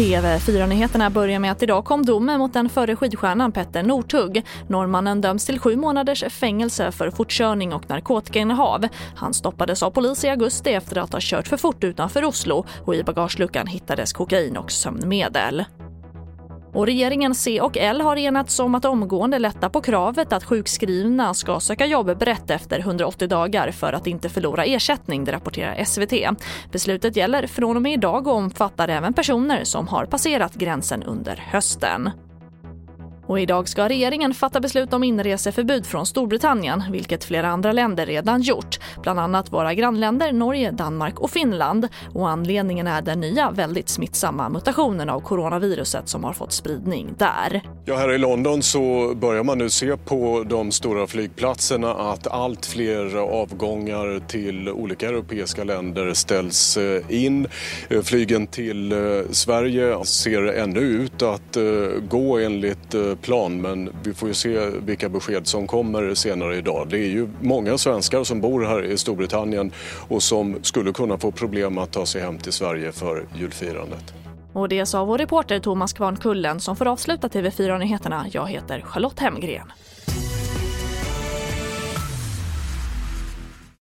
TV4-nyheterna börjar med att idag kom domen mot den förre skidstjärnan Petter Northug. Norrmannen döms till sju månaders fängelse för fortkörning och narkotikainnehav. Han stoppades av polis i augusti efter att ha kört för fort utanför Oslo och i bagageluckan hittades kokain och sömnmedel. Och regeringen C och L har enats om att omgående lätta på kravet att sjukskrivna ska söka jobb brett efter 180 dagar för att inte förlora ersättning, det rapporterar SVT. Beslutet gäller från och med idag och omfattar även personer som har passerat gränsen under hösten. Och idag ska regeringen fatta beslut om inreseförbud från Storbritannien, vilket flera andra länder redan gjort. Bland annat våra grannländer Norge, Danmark och Finland. Och anledningen är den nya, väldigt smittsamma mutationen av coronaviruset som har fått spridning där. Ja, här i London så börjar man nu se på de stora flygplatserna att allt fler avgångar till olika europeiska länder ställs eh, in. Eh, flygen till eh, Sverige ser ännu ut att gå enligt plan men vi får ju se vilka besked som kommer senare idag. Det är ju många svenskar som bor här i Storbritannien och som skulle kunna få problem att ta sig hem till Sverige för julfirandet. Och det sa vår reporter Thomas Kvarnkullen som får avsluta TV4-nyheterna. Jag heter Charlotte Hemgren.